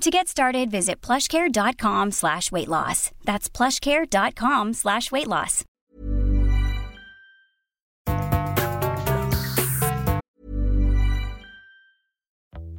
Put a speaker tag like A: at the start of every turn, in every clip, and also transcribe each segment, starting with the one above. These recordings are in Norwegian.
A: To get started, visit plushcare.com slash weight loss. That's plushcare.com slash weight loss.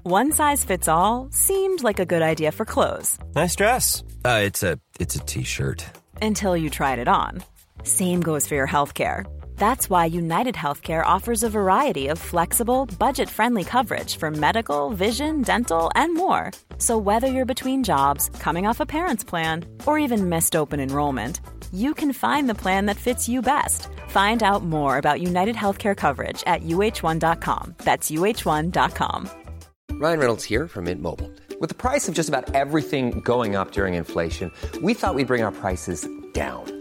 B: One size fits all seemed like a good idea for clothes
C: Nice dress. Uh, it's a it's a t-shirt.
B: until you tried it on. Same goes for your healthcare. That's why United Healthcare offers a variety of flexible, budget friendly coverage for medical, vision, dental, and more. So, whether you're between jobs, coming off a parent's plan, or even missed open enrollment, you can find the plan that fits you best. Find out more about United Healthcare coverage at uh1.com. That's uh1.com.
D: Ryan Reynolds here from Mint Mobile. With the price of just about everything going up during inflation, we thought we'd bring our prices down.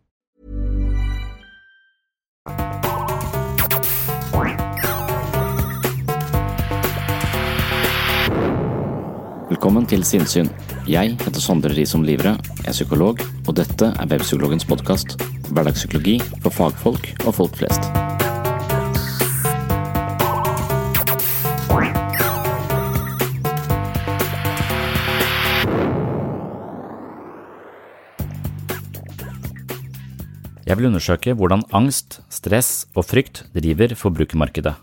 E: Velkommen til Sinnsyn. Jeg heter Sondre Risom Livre, er psykolog, og dette er Webpsykologens podkast. Hverdagspsykologi for fagfolk og folk flest. Jeg vil undersøke hvordan angst, stress og frykt driver forbrukermarkedet.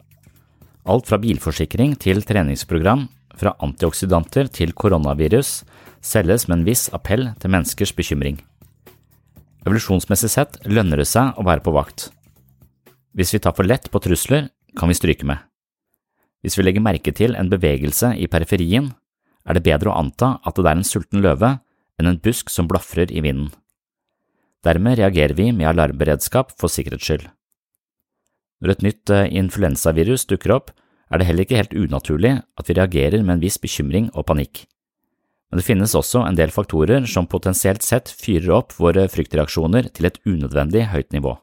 E: Alt fra bilforsikring til treningsprogram, fra antioksidanter til koronavirus, selges med en viss appell til menneskers bekymring. Evolusjonsmessig sett lønner det seg å være på vakt. Hvis vi tar for lett på trusler, kan vi stryke med. Hvis vi legger merke til en bevegelse i periferien, er det bedre å anta at det er en sulten løve enn en busk som blafrer i vinden. Dermed reagerer vi med alarmberedskap for sikkerhets skyld. Når et nytt eh, influensavirus dukker opp, er det heller ikke helt unaturlig at vi reagerer med en viss bekymring og panikk. Men det finnes også en del faktorer som potensielt sett fyrer opp våre fryktreaksjoner til et unødvendig høyt nivå.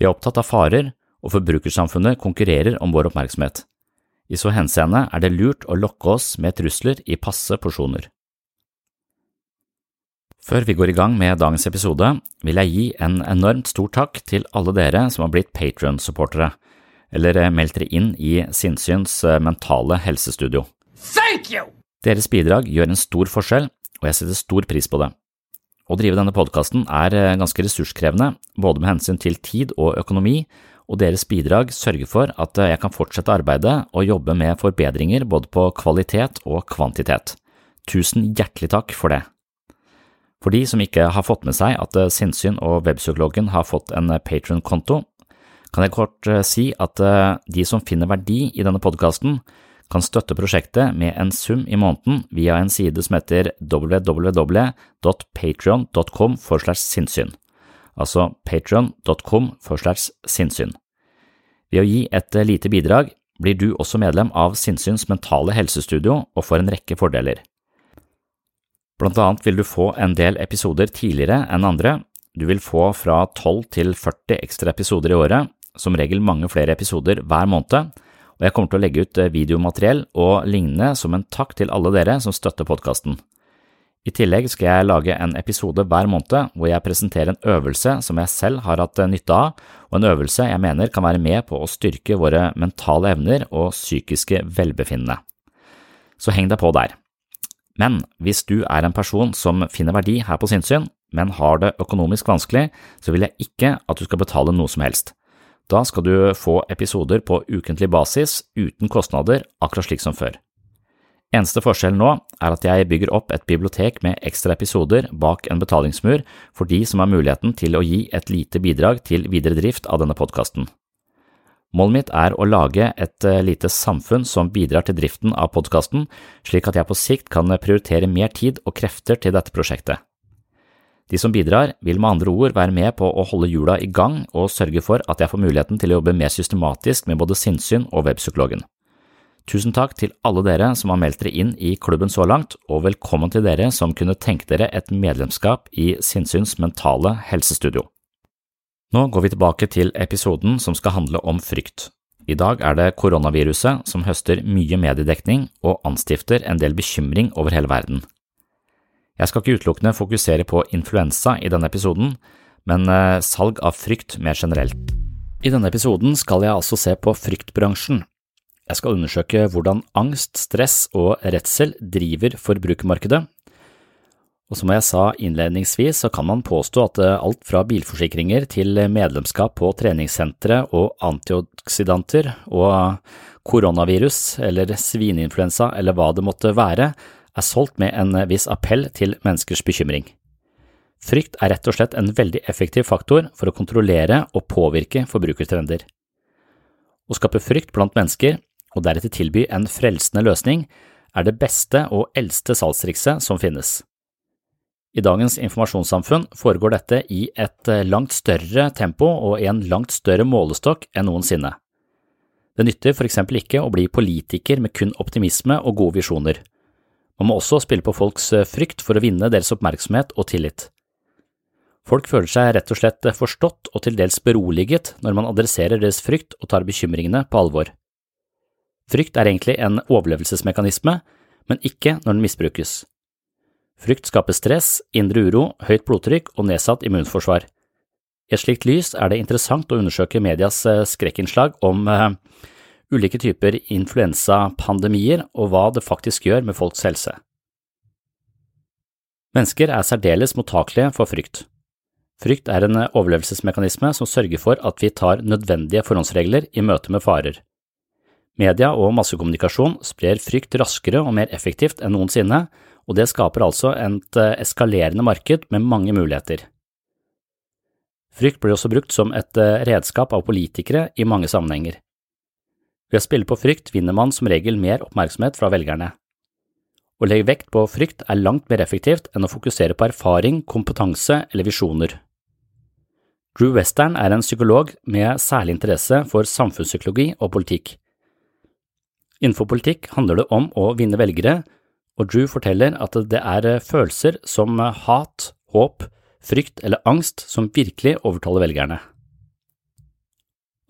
E: Vi er opptatt av farer, og forbrukersamfunnet konkurrerer om vår oppmerksomhet. I så henseende er det lurt å lokke oss med trusler i passe porsjoner. Før vi går i gang med dagens episode, vil jeg gi en enormt stor takk til alle dere som har blitt Patron-supportere, eller meldt dere inn i Sinnsyns mentale helsestudio.
F: Thank you!
E: Deres bidrag gjør en stor forskjell, og jeg setter stor pris på det. Å drive denne podkasten er ganske ressurskrevende, både med hensyn til tid og økonomi, og deres bidrag sørger for at jeg kan fortsette arbeidet og jobbe med forbedringer både på kvalitet og kvantitet. Tusen hjertelig takk for det. For de som ikke har fått med seg at Sinnsyn og Webpsykologen har fått en Patron-konto, kan jeg kort eh, si at eh, de som finner verdi i denne podkasten, kan støtte prosjektet med en sum i måneden via en side som heter www.patrion.com for sinnssyn, altså patrion.com for sinnssyn. Ved å gi et eh, lite bidrag blir du også medlem av Sinnsyns mentale helsestudio og får en rekke fordeler. Blant annet vil du få en del episoder tidligere enn andre, du vil få fra 12 til 40 ekstra episoder i året, som regel mange flere episoder hver måned, og jeg kommer til å legge ut eh, videomateriell og lignende som en takk til alle dere som støtter podkasten. I tillegg skal jeg lage en episode hver måned hvor jeg presenterer en øvelse som jeg selv har hatt eh, nytte av, og en øvelse jeg mener kan være med på å styrke våre mentale evner og psykiske velbefinnende. Så heng deg på der. Men hvis du er en person som finner verdi her på sinnssyn, men har det økonomisk vanskelig, så vil jeg ikke at du skal betale noe som helst. Da skal du få episoder på ukentlig basis uten kostnader, akkurat slik som før. Eneste forskjell nå er at jeg bygger opp et bibliotek med ekstra episoder bak en betalingsmur for de som har muligheten til å gi et lite bidrag til videre drift av denne podkasten. Målet mitt er å lage et eh, lite samfunn som bidrar til driften av podkasten, slik at jeg på sikt kan prioritere mer tid og krefter til dette prosjektet. De som bidrar, vil med andre ord være med på å holde hjula i gang og sørge for at jeg får muligheten til å jobbe mer systematisk med både sinnssyn og webpsykologen. Tusen takk til alle dere som har meldt dere inn i klubben så langt, og velkommen til dere som kunne tenke dere et medlemskap i Sinnsyns mentale helsestudio. Nå går vi tilbake til episoden som skal handle om frykt. I dag er det koronaviruset som høster mye mediedekning og anstifter en del bekymring over hele verden. Jeg skal ikke utelukkende fokusere på influensa i denne episoden, men eh, salg av frykt mer generelt. I denne episoden skal jeg altså se på fryktbransjen. Jeg skal undersøke hvordan angst, stress og redsel driver forbrukermarkedet. Og som jeg sa innledningsvis, så kan man påstå at eh, alt fra bilforsikringer til medlemskap på treningssentre og antioksidanter og koronavirus eller svineinfluensa eller hva det måtte være, er solgt med en viss appell til menneskers bekymring. Frykt er rett og slett en veldig effektiv faktor for å kontrollere og påvirke forbrukertrender. Å skape frykt blant mennesker, og deretter tilby en frelsende løsning, er det beste og eldste salgstrikset som finnes. I dagens informasjonssamfunn foregår dette i et langt større tempo og i en langt større målestokk enn noensinne. Det nytter for eksempel ikke å bli politiker med kun optimisme og gode visjoner. Man må også spille på folks eh, frykt for å vinne deres oppmerksomhet og tillit. Folk føler seg rett og slett eh, forstått og til dels beroliget når man adresserer deres frykt og tar bekymringene på alvor. Frykt er egentlig en overlevelsesmekanisme, men ikke når den misbrukes. Frykt skaper stress, indre uro, høyt blodtrykk og nedsatt immunforsvar. I et slikt lys er det interessant å undersøke medias eh, skrekkinnslag om ulike typer influensapandemier og hva det faktisk gjør med folks helse. Mennesker er særdeles mottakelige for frykt. Frykt er en overlevelsesmekanisme som sørger for at vi tar nødvendige forhåndsregler i møte med farer. Media og massekommunikasjon sprer frykt raskere og mer effektivt enn noensinne, og det skaper altså et eskalerende marked med mange muligheter. Frykt blir også brukt som et redskap av politikere i mange sammenhenger. Ved å spille på frykt vinner man som regel mer oppmerksomhet fra velgerne. Å legge vekt på frykt er langt mer effektivt enn å fokusere på erfaring, kompetanse eller visjoner. Drew Western er en psykolog med særlig interesse for samfunnspsykologi og politikk. Innenfor politikk handler det om å vinne velgere, og Drew forteller at det er følelser som hat, håp, frykt eller angst som virkelig overtaler velgerne.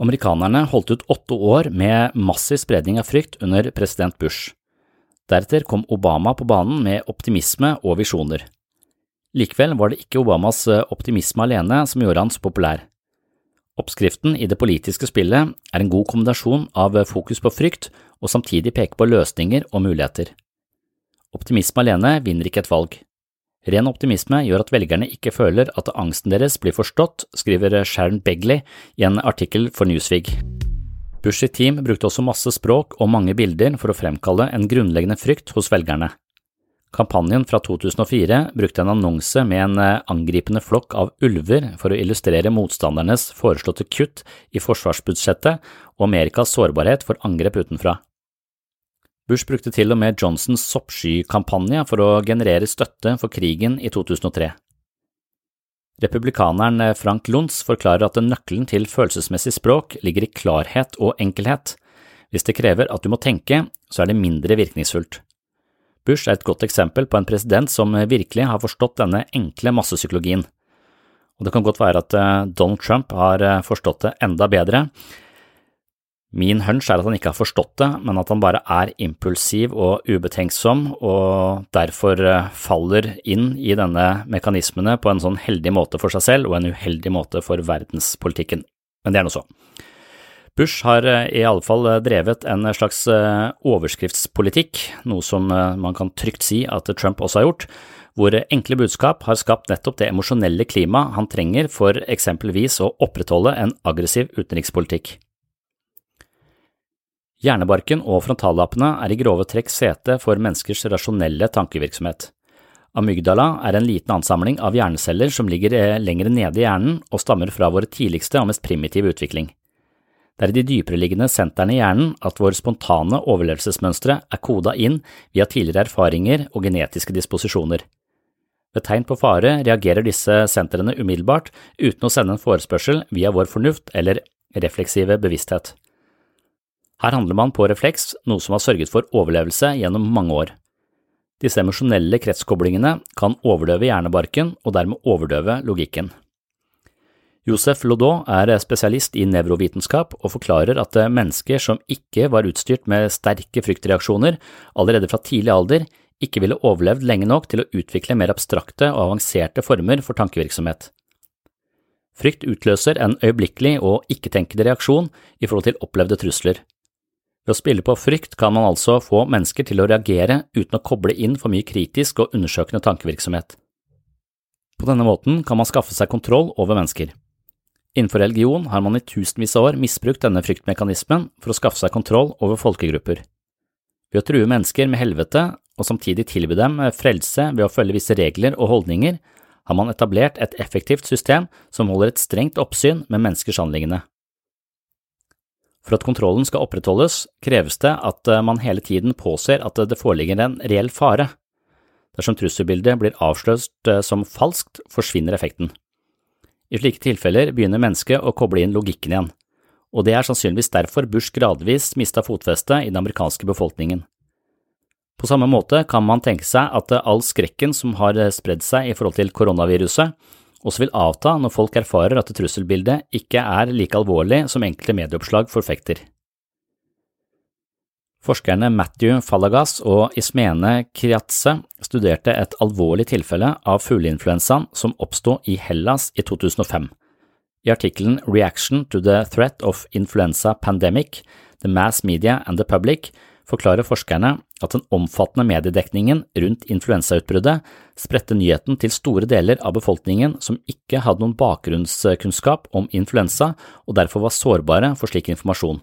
E: Amerikanerne holdt ut åtte år med massiv spredning av frykt under president Bush. Deretter kom Obama på banen med optimisme og visjoner. Likevel var det ikke Obamas eh, optimisme alene som gjorde han så populær. Oppskriften i det politiske spillet er en god kombinasjon av fokus på frykt og samtidig peke på løsninger og muligheter. Optimisme alene vinner ikke et valg. Ren optimisme gjør at velgerne ikke føler at angsten deres blir forstått, skriver Sharon Begley i en artikkel for Newsweek. Bush sitt team brukte også masse språk og mange bilder for å fremkalle en grunnleggende frykt hos velgerne. Kampanjen fra 2004 brukte en annonse med en eh, angripende flokk av ulver for å illustrere motstandernes foreslåtte kutt i forsvarsbudsjettet og Amerikas sårbarhet for angrep utenfra. Bush brukte til og med Johnsons soppskykampanje for å generere støtte for krigen i 2003. Republikaneren Frank Luntz forklarer at nøkkelen til følelsesmessig språk ligger i klarhet og enkelhet. Hvis det krever at du må tenke, så er det mindre virkningsfullt. Bush er et godt eksempel på en president som virkelig har forstått denne enkle massepsykologien. Og det kan godt være at eh, Donald Trump har eh, forstått det enda bedre, Min hunch er at han ikke har forstått det, men at han bare er impulsiv og ubetenksom, og derfor eh, faller inn i denne mekanismene på en sånn heldig måte for seg selv og en uheldig måte for verdenspolitikken. Men det er nå så. Bush har eh, i alle fall eh, drevet en slags overskriftspolitikk, noe som man kan trygt si at Trump også har gjort, hvor enkle budskap har skapt nettopp det emosjonelle klimaet han trenger for eksempelvis å opprettholde en aggressiv utenrikspolitikk. Hjernebarken og frontallappene er i grove trekk sete for menneskers rasjonelle tankevirksomhet. Amygdala er en liten ansamling av hjerneceller som ligger lengre lenger nede i hjernen og stammer fra vår tidligste og mest primitive utvikling. Det er i de dypereliggende sentrene i hjernen at våre spontane overlevelsesmønstre er koda inn via tidligere erfaringer og genetiske disposisjoner. Ved tegn på fare reagerer disse sentrene umiddelbart uten å sende en forespørsel via vår fornuft eller refleksive bevissthet. Her handler man på refleks, noe som har sørget for overlevelse gjennom mange år. Disse emosjonelle kretskoblingene kan overdøve hjernebarken og dermed overdøve logikken. Josef Lodot er spesialist i nevrovitenskap og forklarer at mennesker som ikke var utstyrt med sterke fryktreaksjoner allerede fra tidlig alder, ikke ville overlevd lenge nok til å utvikle mer abstrakte og avanserte former for tankevirksomhet. Frykt utløser en øyeblikkelig og ikke-tenkende reaksjon i forhold til opplevde trusler. Ved å spille på frykt kan man altså få mennesker til å reagere uten å koble inn for mye kritisk og undersøkende tankevirksomhet. På denne måten kan man skaffe seg kontroll over mennesker. Innenfor religion har man i tusenvis av år misbrukt denne fryktmekanismen for å skaffe seg kontroll over folkegrupper. Ved å true mennesker med helvete og samtidig tilby dem frelse ved å følge visse regler og holdninger, har man etablert et effektivt system som holder et strengt oppsyn med menneskers anliggende. For at kontrollen skal opprettholdes, kreves det at eh, man hele tiden påser at det foreligger en reell fare. Dersom trusselbildet blir avsløst eh, som falskt, forsvinner effekten. I slike tilfeller begynner mennesket å koble inn logikken igjen, og det er sannsynligvis derfor Bush gradvis mista fotfestet i den amerikanske befolkningen. På samme måte kan man tenke seg at all skrekken som har spredd seg i forhold til koronaviruset, også vil avta når folk erfarer at trusselbildet ikke er like alvorlig som enkelte medieoppslag forfekter. Forskerne Matthew Fallagas og Ismene Kriatse studerte et alvorlig tilfelle av fugleinfluensaen som oppsto i Hellas i 2005. I artikkelen Reaction to the Threat of Influenza Pandemic – The Mass Media and the Public forklarer forskerne at den omfattende mediedekningen rundt influensautbruddet spredte nyheten til store deler av befolkningen som ikke hadde noen bakgrunnskunnskap om influensa og derfor var sårbare for slik informasjon.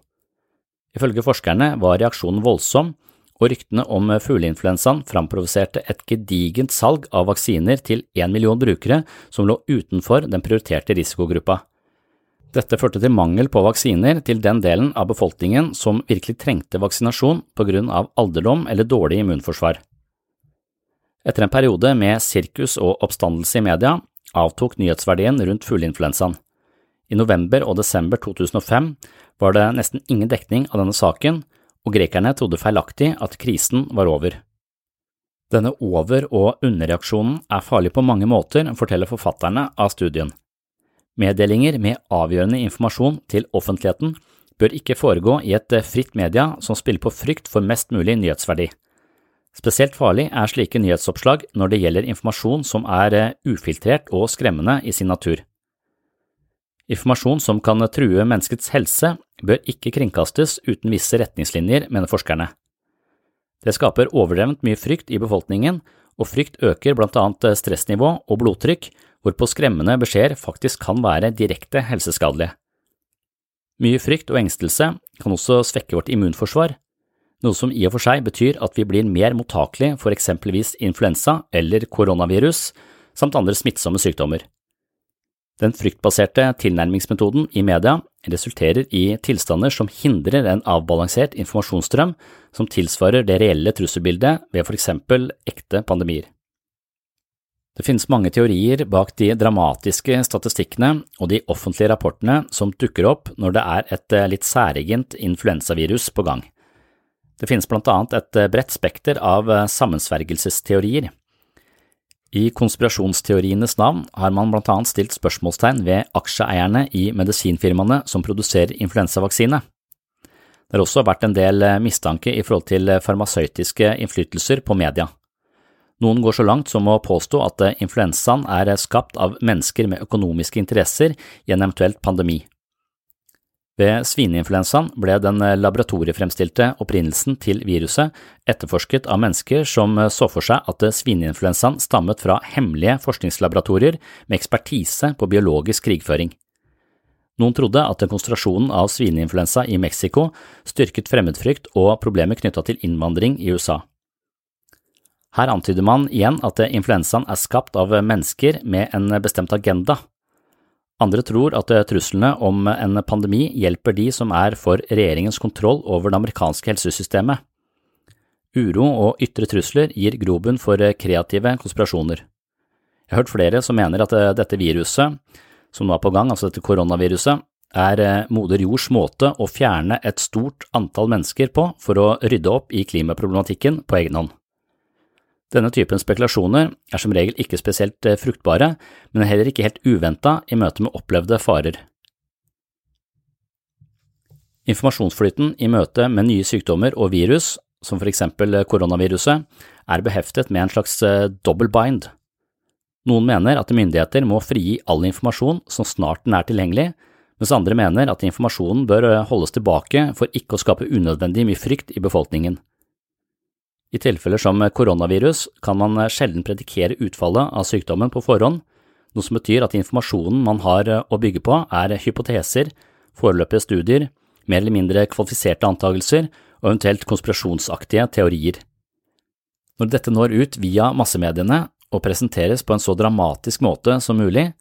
E: Ifølge forskerne var reaksjonen voldsom, og ryktene om fugleinfluensaen framprovoserte et gedigent salg av vaksiner til én million brukere som lå utenfor den prioriterte risikogruppa. Dette førte til mangel på vaksiner til den delen av befolkningen som virkelig trengte vaksinasjon på grunn av alderdom eller dårlig immunforsvar. Etter en periode med sirkus og oppstandelse i media avtok nyhetsverdien rundt fugleinfluensaen. I november og desember 2005 var det nesten ingen dekning av denne saken, og grekerne trodde feilaktig at krisen var over. Denne over- og underreaksjonen er farlig på mange måter, forteller forfatterne av studien. Meddelinger med avgjørende informasjon til offentligheten bør ikke foregå i et eh, fritt media som spiller på frykt for mest mulig nyhetsverdi. Spesielt farlig er slike nyhetsoppslag når det gjelder informasjon som er eh, ufiltrert og skremmende i sin natur. Informasjon som kan true menneskets helse, bør ikke kringkastes uten visse retningslinjer, mener forskerne. Det skaper overdrevent mye frykt i befolkningen og frykt øker blant annet stressnivå og blodtrykk, hvorpå skremmende beskjeder faktisk kan være direkte helseskadelige. Mye frykt og engstelse kan også svekke vårt immunforsvar, noe som i og for seg betyr at vi blir mer mottakelige for eksempelvis influensa eller koronavirus samt andre smittsomme sykdommer. Den fryktbaserte tilnærmingsmetoden i media resulterer i tilstander som hindrer en avbalansert informasjonsstrøm som tilsvarer det reelle trusselbildet ved for eksempel ekte pandemier. Det finnes mange teorier bak de dramatiske statistikkene og de offentlige rapportene som dukker opp når det er et litt særegent influensavirus på gang. Det finnes blant annet et bredt spekter av sammensvergelsesteorier. I konspirasjonsteorienes navn har man blant annet stilt spørsmålstegn ved aksjeeierne i medisinfirmaene som produserer influensavaksine. Det har også vært en del mistanke i forhold til farmasøytiske innflytelser på media. Noen går så langt som å påstå at influensaen er skapt av mennesker med økonomiske interesser i en eventuelt pandemi. Ved svineinfluensaen ble den laboratoriefremstilte opprinnelsen til viruset etterforsket av mennesker som så for seg at svineinfluensaen stammet fra hemmelige forskningslaboratorier med ekspertise på biologisk krigføring. Noen trodde at konsentrasjonen av svineinfluensa i Mexico styrket fremmedfrykt og problemer knytta til innvandring i USA. Her antyder man igjen at influensaen er skapt av mennesker med en bestemt agenda, andre tror at truslene om en pandemi hjelper de som er for regjeringens kontroll over det amerikanske helsesystemet. Uro og ytre trusler gir grobunn for kreative konspirasjoner. Jeg har hørt flere som mener at dette viruset, som nå er på gang, altså dette koronaviruset, er moder jords måte å fjerne et stort antall mennesker på for å rydde opp i klimaproblematikken på egen hånd. Denne typen spekulasjoner er som regel ikke spesielt eh, fruktbare, men heller ikke helt uventa i møte med opplevde farer. Informasjonsflyten i møte med nye sykdommer og virus, som for eksempel koronaviruset, er beheftet med en slags eh, double bind. Noen mener at myndigheter må frigi all informasjon så snart den er tilgjengelig, mens andre mener at informasjonen bør eh, holdes tilbake for ikke å skape unødvendig mye frykt i befolkningen. I tilfeller som koronavirus kan man sjelden predikere utfallet av sykdommen på forhånd, noe som betyr at informasjonen man har å bygge på er hypoteser, foreløpige studier, mer eller mindre kvalifiserte antagelser og eventuelt konspirasjonsaktige teorier. Når dette når ut via massemediene og presenteres på en så dramatisk måte som mulig,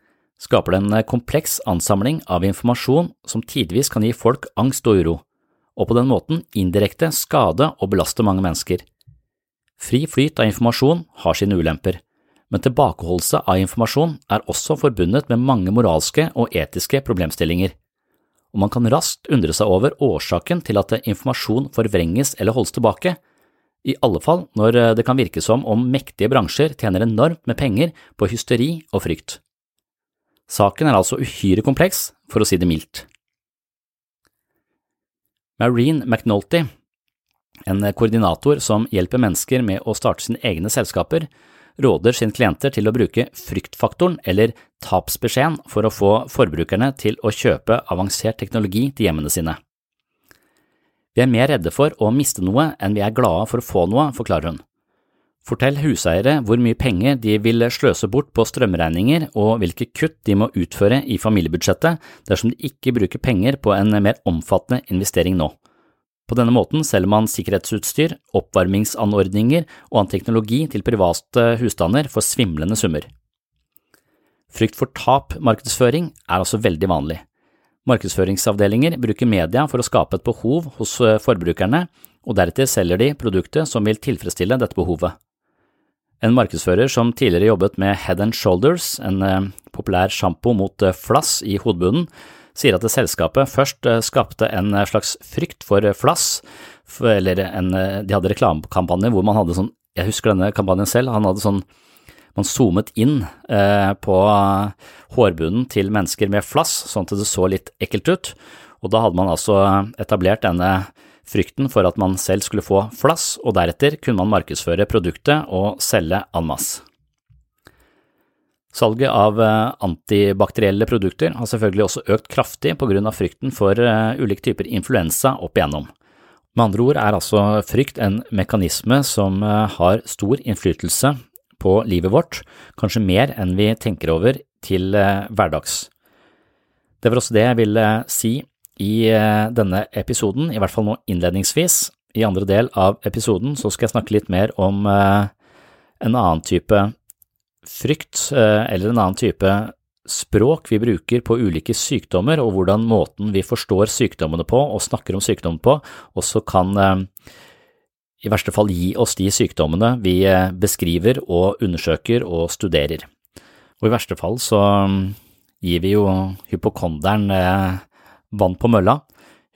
E: skaper det en kompleks ansamling av informasjon som tidvis kan gi folk angst og uro, og på den måten indirekte skade og belaste mange mennesker. Fri flyt av informasjon har sine ulemper, men tilbakeholdelse av informasjon er også forbundet med mange moralske og etiske problemstillinger, og man kan raskt undre seg over årsaken til at informasjon forvrenges eller holdes tilbake, i alle fall når det kan virke som om mektige bransjer tjener enormt med penger på hysteri og frykt. Saken er altså uhyre kompleks, for å si det mildt. Marine McNulty en koordinator som hjelper mennesker med å starte sine egne selskaper, råder sine klienter til å bruke fryktfaktoren eller tapsbeskjeden for å få forbrukerne til å kjøpe avansert teknologi til hjemmene sine. Vi er mer redde for å miste noe enn vi er glade for å få noe, forklarer hun. Fortell huseiere hvor mye penger de vil sløse bort på strømregninger og hvilke kutt de må utføre i familiebudsjettet dersom de ikke bruker penger på en mer omfattende investering nå. På denne måten selger man sikkerhetsutstyr, oppvarmingsanordninger og annen teknologi til private husstander for svimlende summer. Frykt for tap-markedsføring er altså veldig vanlig. Markedsføringsavdelinger bruker media for å skape et behov hos eh, forbrukerne, og deretter selger de produktet som vil tilfredsstille dette behovet. En markedsfører som tidligere jobbet med Head and Shoulders, en eh, populær sjampo mot eh, flass i hodebunnen, sier at selskapet først skapte en slags frykt for flass, eller en, de hadde reklamekampanje hvor man hadde sånn, jeg husker denne kampanjen selv, han hadde sånn man zoomet inn eh, på hårbunnen til mennesker med flass, sånn at det så litt ekkelt ut, og da hadde man altså etablert denne frykten for at man selv skulle få flass, og deretter kunne man markedsføre produktet og selge en masse. Salget av eh, antibakterielle produkter har selvfølgelig også økt kraftig på grunn av frykten for eh, ulike typer influensa opp igjennom. Med andre ord er altså frykt en mekanisme som har stor innflytelse på livet vårt, kanskje mer enn vi tenker over til eh, hverdags. Det var også det jeg ville si i eh, denne episoden, i hvert fall nå innledningsvis. I andre del av episoden så skal jeg snakke litt mer om eh, en annen type frykt, eller en annen type språk vi bruker på ulike sykdommer, og hvordan måten vi forstår sykdommene på og snakker om sykdommen på, også kan i verste fall gi oss de sykdommene vi eh, beskriver og undersøker og studerer. Og i verste fall så mm, gir vi jo hypokonderen eh, vann på mølla.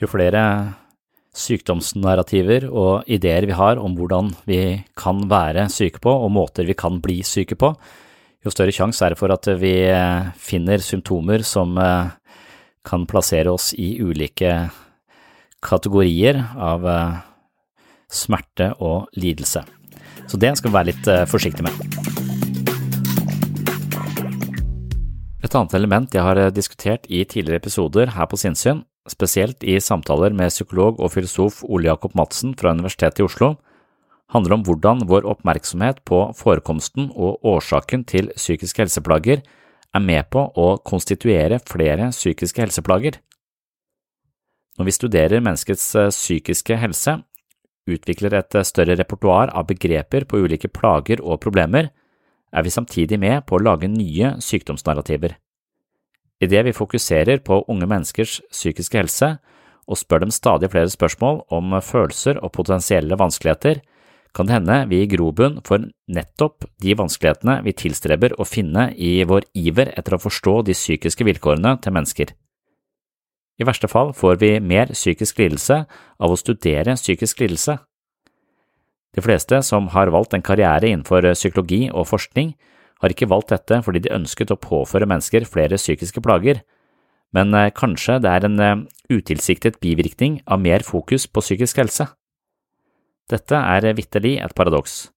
E: Jo flere sykdomsnarrativer og ideer vi har om hvordan vi kan være syke på og måter vi kan bli syke på, jo større sjanse er det for at vi eh, finner symptomer som kan plassere oss i ulike kategorier av smerte og lidelse. Så det skal vi være litt forsiktig forsiktige med. Et annet element jeg har eh, diskutert i tidligere episoder her på Sinnsyn, spesielt i samtaler med psykolog og filosof Ole Jakob Madsen fra Universitetet i Oslo, handler om hvordan vår oppmerksomhet på forekomsten og årsaken til psykiske helseplager er med på å konstituere flere psykiske helseplager. Når vi studerer menneskets eh, psykiske helse, utvikler et større repertoar av begreper på ulike plager og problemer, er vi samtidig med på å lage nye sykdomsnarrativer. Idet vi fokuserer på unge menneskers psykiske helse og spør dem stadig flere spørsmål om følelser og potensielle vanskeligheter, kan det hende vi gir grobunn for nettopp de vanskelighetene vi tilstreber å finne i vår iver etter å forstå de psykiske vilkårene til mennesker. I verste fall får vi mer psykisk lidelse av å studere psykisk lidelse. De fleste som har valgt en karriere innenfor psykologi og forskning, har ikke valgt dette fordi de ønsket å påføre mennesker flere psykiske plager, men eh, kanskje det er en eh, utilsiktet bivirkning av mer fokus på psykisk helse. Dette er vitterlig et paradoks.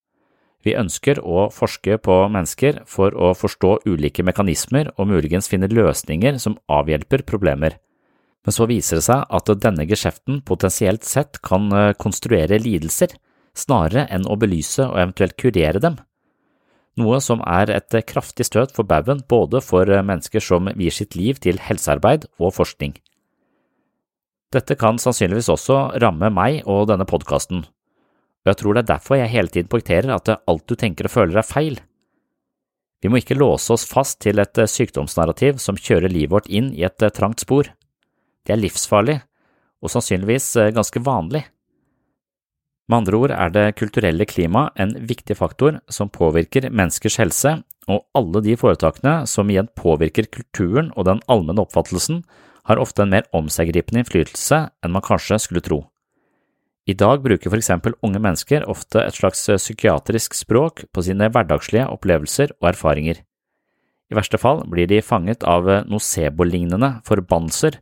E: Vi ønsker å forske på mennesker for å forstå ulike mekanismer og muligens finne løsninger som avhjelper problemer men så viser det seg at denne geskjeften potensielt sett kan eh, konstruere lidelser, snarere enn å belyse og eventuelt kurere dem, noe som er et kraftig støt for baugen både for mennesker som vier sitt liv til helsearbeid og forskning. Dette kan sannsynligvis også ramme meg og denne podkasten, og jeg tror det er derfor jeg hele tiden poengterer at alt du tenker og føler er feil. Vi må ikke låse oss fast til et sykdomsnarrativ som kjører livet vårt inn i et trangt spor. Det er livsfarlig, og sannsynligvis eh, ganske vanlig. Med andre ord er det kulturelle klimaet en viktig faktor som påvirker menneskers helse, og alle de foretakene som igjen påvirker kulturen og den allmenne oppfattelsen, har ofte en mer omseggripende innflytelse enn man kanskje skulle tro. I dag bruker for eksempel unge mennesker ofte et slags eh, psykiatrisk språk på sine hverdagslige opplevelser og erfaringer. I verste fall blir de fanget av eh, nocebo-lignende forbannelser